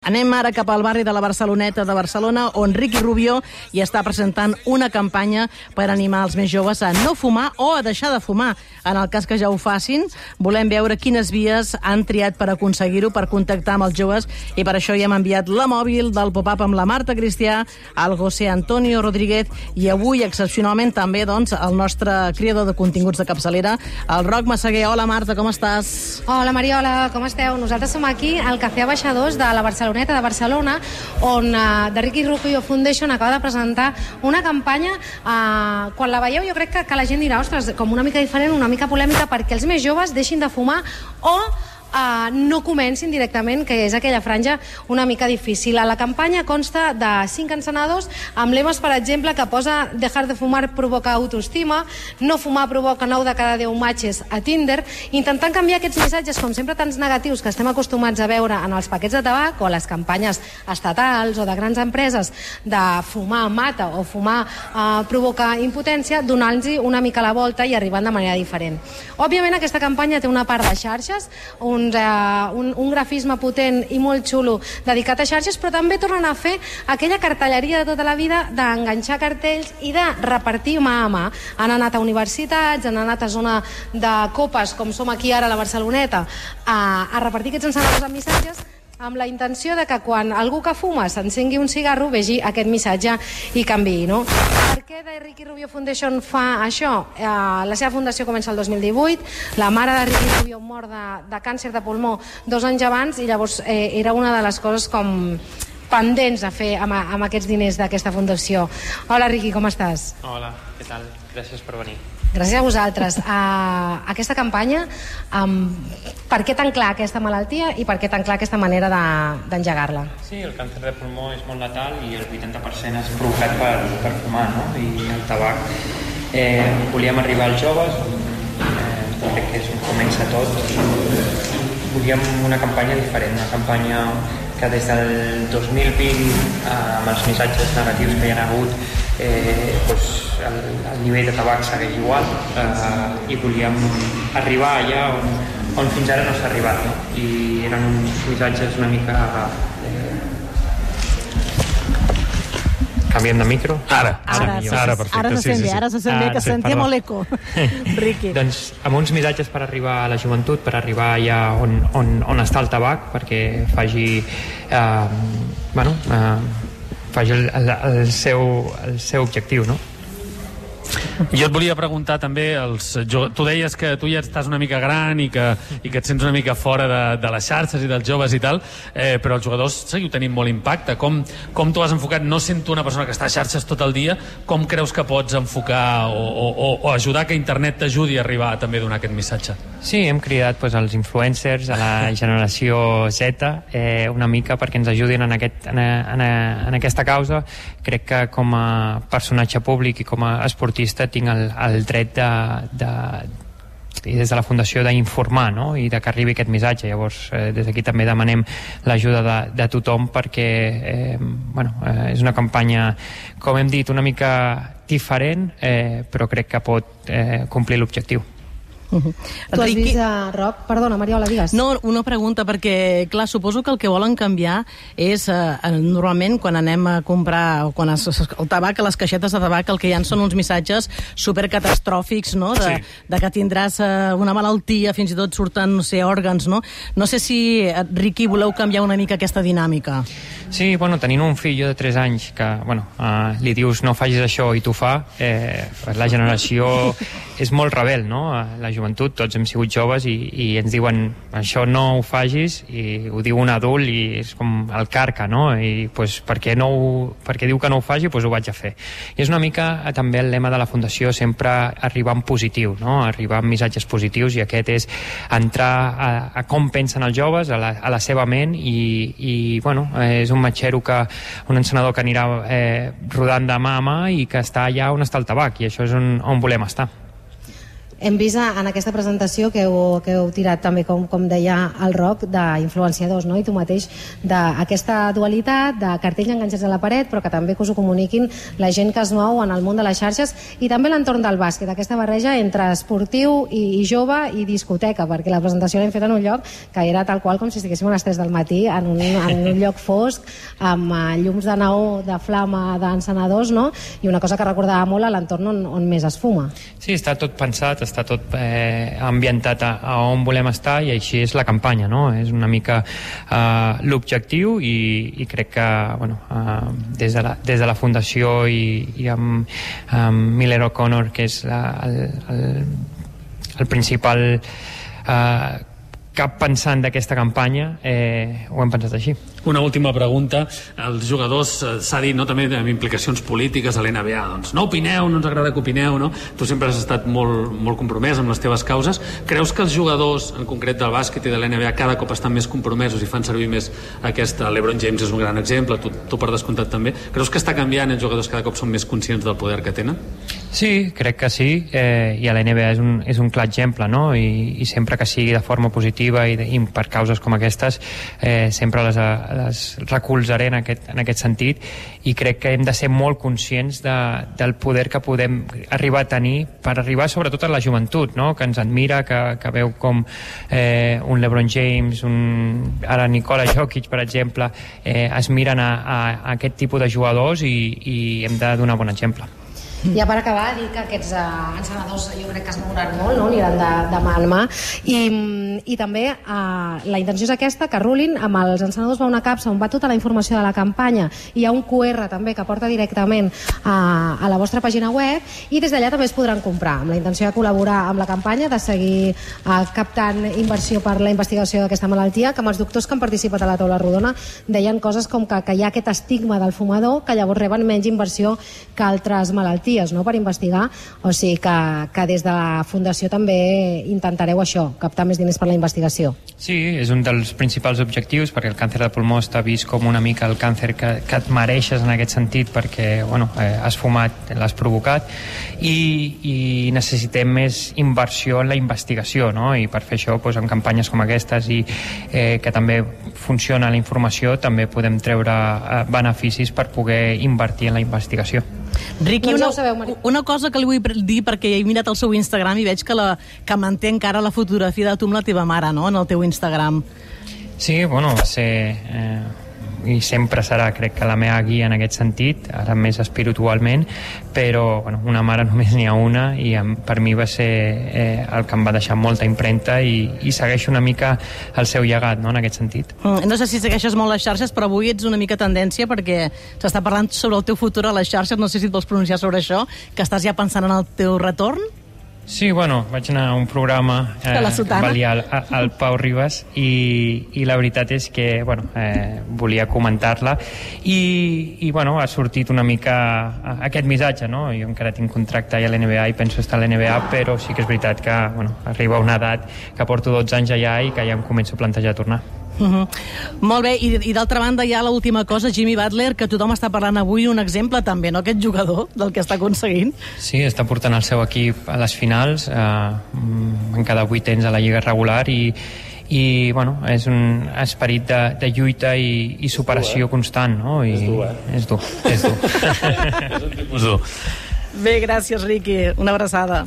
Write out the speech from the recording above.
Anem ara cap al barri de la Barceloneta de Barcelona, on Ricky Rubio hi està presentant una campanya per animar els més joves a no fumar o a deixar de fumar. En el cas que ja ho facin, volem veure quines vies han triat per aconseguir-ho, per contactar amb els joves, i per això hi hem enviat la mòbil del pop-up amb la Marta Cristià, el José Antonio Rodríguez, i avui, excepcionalment, també doncs, el nostre creador de continguts de capçalera, el Roc Massaguer. Hola, Marta, com estàs? Hola, Mariola, com esteu? Nosaltres som aquí al Cafè Abaixadors de la Barcelona Barceloneta de Barcelona, on uh, The Ricky Rubio Foundation acaba de presentar una campanya, uh, quan la veieu jo crec que, que la gent dirà, ostres, com una mica diferent, una mica polèmica, perquè els més joves deixin de fumar o uh, no comencin directament, que és aquella franja una mica difícil. La campanya consta de cinc encenadors amb lemes, per exemple, que posa dejar de fumar provoca autoestima, no fumar provoca 9 de cada 10 matches a Tinder, intentant canviar aquests missatges, com sempre tants negatius que estem acostumats a veure en els paquets de tabac o a les campanyes estatals o de grans empreses de fumar mata o fumar uh, provoca impotència, donant-los una mica la volta i arribant de manera diferent. Òbviament aquesta campanya té una part de xarxes, un un, uh, un, un grafisme potent i molt xulo dedicat a xarxes, però també tornen a fer aquella cartelleria de tota la vida d'enganxar cartells i de repartir mà a mà. Han anat a universitats, han anat a zona de copes, com som aquí ara a la Barceloneta, a, a repartir aquests encenedors amb missatges amb la intenció de que quan algú que fuma s'encengui un cigarro vegi aquest missatge i canvi, no? Per què de Ricky Rubio Foundation fa això? Eh, la seva fundació comença el 2018, la mare de Ricky Rubio mor de, de càncer de pulmó dos anys abans i llavors eh, era una de les coses com pendents a fer amb, amb aquests diners d'aquesta fundació. Hola, Ricky, com estàs? Hola, què tal? Gràcies per venir. Gràcies a vosaltres. Uh, aquesta campanya, um, per què tan clar aquesta malaltia i per què tan clar aquesta manera d'engegar-la? De, sí, el càncer de pulmó és molt letal i el 80% és provocat per, per fumar, no? I el tabac. Eh, volíem arribar als joves, eh, crec que és on comença tot. Volíem una campanya diferent, una campanya que des del 2020, eh, amb els missatges negatius que hi ha hagut, eh, doncs el, el nivell de tabac segueix igual eh, i volíem arribar allà on, on fins ara no s'ha arribat no? i eren uns missatges una mica eh, Canviem de micro? Ara, ara, ara, ara perfecte. Ara se sent sí, sí, sí. ara se sent bé, ah, que sí, sentia molt eco. Riqui. doncs amb uns missatges per arribar a la joventut, per arribar allà on, on, on està el tabac, perquè faci, eh, bueno, eh, faci el, el, el, seu, el seu objectiu, no? Jo et volia preguntar també, els, jo, tu deies que tu ja estàs una mica gran i que, i que et sents una mica fora de, de les xarxes i dels joves i tal, eh, però els jugadors seguiu tenint molt impacte. Com, com tu has enfocat, no sento una persona que està a xarxes tot el dia, com creus que pots enfocar o, o, o ajudar que internet t'ajudi a arribar a també donar aquest missatge? Sí, hem cridat pues, els influencers, a la generació Z, eh, una mica perquè ens ajudin en, aquest, en, en, en aquesta causa. Crec que com a personatge públic i com a esportista tinc el, el dret de, de, i des de la Fundació d'informar no? i de que arribi aquest missatge. Llavors, eh, des d'aquí també demanem l'ajuda de, de tothom perquè eh, bueno, eh, és una campanya, com hem dit, una mica diferent, eh, però crec que pot eh, complir l'objectiu. Uh -huh. Tu has vist a Roc? Perdona, Mariola, digues. No, una pregunta, perquè, clar, suposo que el que volen canviar és, eh, normalment, quan anem a comprar, o quan es, el tabac, les caixetes de tabac, el que hi ha són uns missatges supercatastròfics, no?, de, sí. de que tindràs eh, una malaltia, fins i tot surten, no sé, òrgans, no? No sé si, eh, Riqui, voleu canviar una mica aquesta dinàmica. Sí, bueno, tenint un fill de 3 anys que, bueno, eh, li dius no facis això i tu fa, eh, la generació és molt rebel, no?, la joventut, tots hem sigut joves i, i ens diuen això no ho fagis i ho diu un adult i és com el carca, no? I pues, perquè, no ho, perquè diu que no ho faci, pues ho vaig a fer. I és una mica eh, també el lema de la Fundació sempre arribar en positiu, no? arribar amb missatges positius i aquest és entrar a, a com pensen els joves, a la, a la seva ment i, i bueno, és un matxero que un encenador que anirà eh, rodant de mà a mà i que està allà on està el tabac i això és on, on volem estar. Hem vist en aquesta presentació que heu, que heu tirat també, com, com deia el Roc, d'influenciadors, no? i tu mateix, d'aquesta dualitat, de cartells enganxats a la paret, però que també que us ho comuniquin la gent que es mou en el món de les xarxes i també l'entorn del bàsquet, aquesta barreja entre esportiu i, i jove i discoteca, perquè la presentació l'hem fet en un lloc que era tal qual com si estiguéssim a les 3 del matí, en un, en un lloc fosc, amb uh, llums de naó, de flama, d'encenedors, no? i una cosa que recordava molt a l'entorn on, on més es fuma. Sí, està tot pensat, està tot eh, ambientat a, a on volem estar i així és la campanya, no? És una mica eh, l'objectiu i, i crec que bueno, eh, des, de la, des de la Fundació i, i amb, amb Miller O'Connor, que és el, el, el principal eh, cap pensant d'aquesta campanya, eh, ho hem pensat així. Una última pregunta. Els jugadors, eh, s'ha dit, no, també amb implicacions polítiques a l'NBA, doncs no opineu, no ens agrada que opineu, no? Tu sempre has estat molt, molt compromès amb les teves causes. Creus que els jugadors, en concret del bàsquet i de l'NBA, cada cop estan més compromesos i fan servir més aquesta... L'Ebron James és un gran exemple, tu, tu per descomptat també. Creus que està canviant els jugadors cada cop són més conscients del poder que tenen? Sí, crec que sí, eh, i a la NBA és un, és un clar exemple, no? I, i sempre que sigui de forma positiva i, de, i per causes com aquestes, eh, sempre les, les recolzaré en aquest, en aquest sentit i crec que hem de ser molt conscients de, del poder que podem arribar a tenir per arribar sobretot a la joventut, no? que ens admira, que, que veu com eh, un LeBron James, un, ara Nicola Jokic, per exemple, eh, es miren a, a, a aquest tipus de jugadors i, i hem de donar bon exemple. Ja per acabar, dir que aquests uh, encenedors jo crec que es mouran molt, no? aniran de, de mà en mà. I, i també uh, la intenció és aquesta, que rulin amb els encenedors va una capsa on va tota la informació de la campanya. Hi ha un QR també que porta directament a, a la vostra pàgina web i des d'allà també es podran comprar, amb la intenció de col·laborar amb la campanya, de seguir uh, captant inversió per la investigació d'aquesta malaltia, que amb els doctors que han participat a la taula rodona deien coses com que, que hi ha aquest estigma del fumador que llavors reben menys inversió que altres malalties malalties no? per investigar, o sigui que, que des de la Fundació també intentareu això, captar més diners per la investigació. Sí, és un dels principals objectius perquè el càncer de pulmó està vist com una mica el càncer que, que et mereixes en aquest sentit perquè bueno, eh, has fumat, l'has provocat i, i necessitem més inversió en la investigació no? i per fer això doncs, amb campanyes com aquestes i eh, que també funciona la informació també podem treure eh, beneficis per poder invertir en la investigació. Riqui, una, una cosa que li vull dir, perquè he mirat el seu Instagram i veig que, la, que manté encara la fotografia de tu amb la teva mare, no?, en el teu Instagram. Sí, bueno, va ser... Eh, i sempre serà, crec que la meva guia en aquest sentit, ara més espiritualment, però bueno, una mare només n'hi ha una i per mi va ser eh, el que em va deixar molta impremta i, i segueixo una mica el seu llegat no, en aquest sentit. Mm, no sé si segueixes molt les xarxes, però avui ets una mica tendència perquè s'està parlant sobre el teu futur a les xarxes, no sé si et vols pronunciar sobre això, que estàs ja pensant en el teu retorn? Sí, bueno, vaig anar a un programa eh, que valia al, al Pau Ribas i, i la veritat és que bueno, eh, volia comentar-la i, i bueno, ha sortit una mica aquest missatge, no? Jo encara tinc contracte a l'NBA i penso estar a l'NBA, però sí que és veritat que bueno, arriba una edat que porto 12 anys allà i que ja em començo a plantejar tornar. Uh -huh. Molt bé, i, i d'altra banda hi ha l'última cosa, Jimmy Butler, que tothom està parlant avui, un exemple també, no?, aquest jugador del que està aconseguint. Sí, està portant el seu equip a les finals, eh, en cada vuitens a la Lliga regular i, i bueno, és un esperit de, de lluita i, i superació dur, eh? constant no? I és dur, eh? és dur, és dur. és un tipus dur bé, gràcies Riqui, una abraçada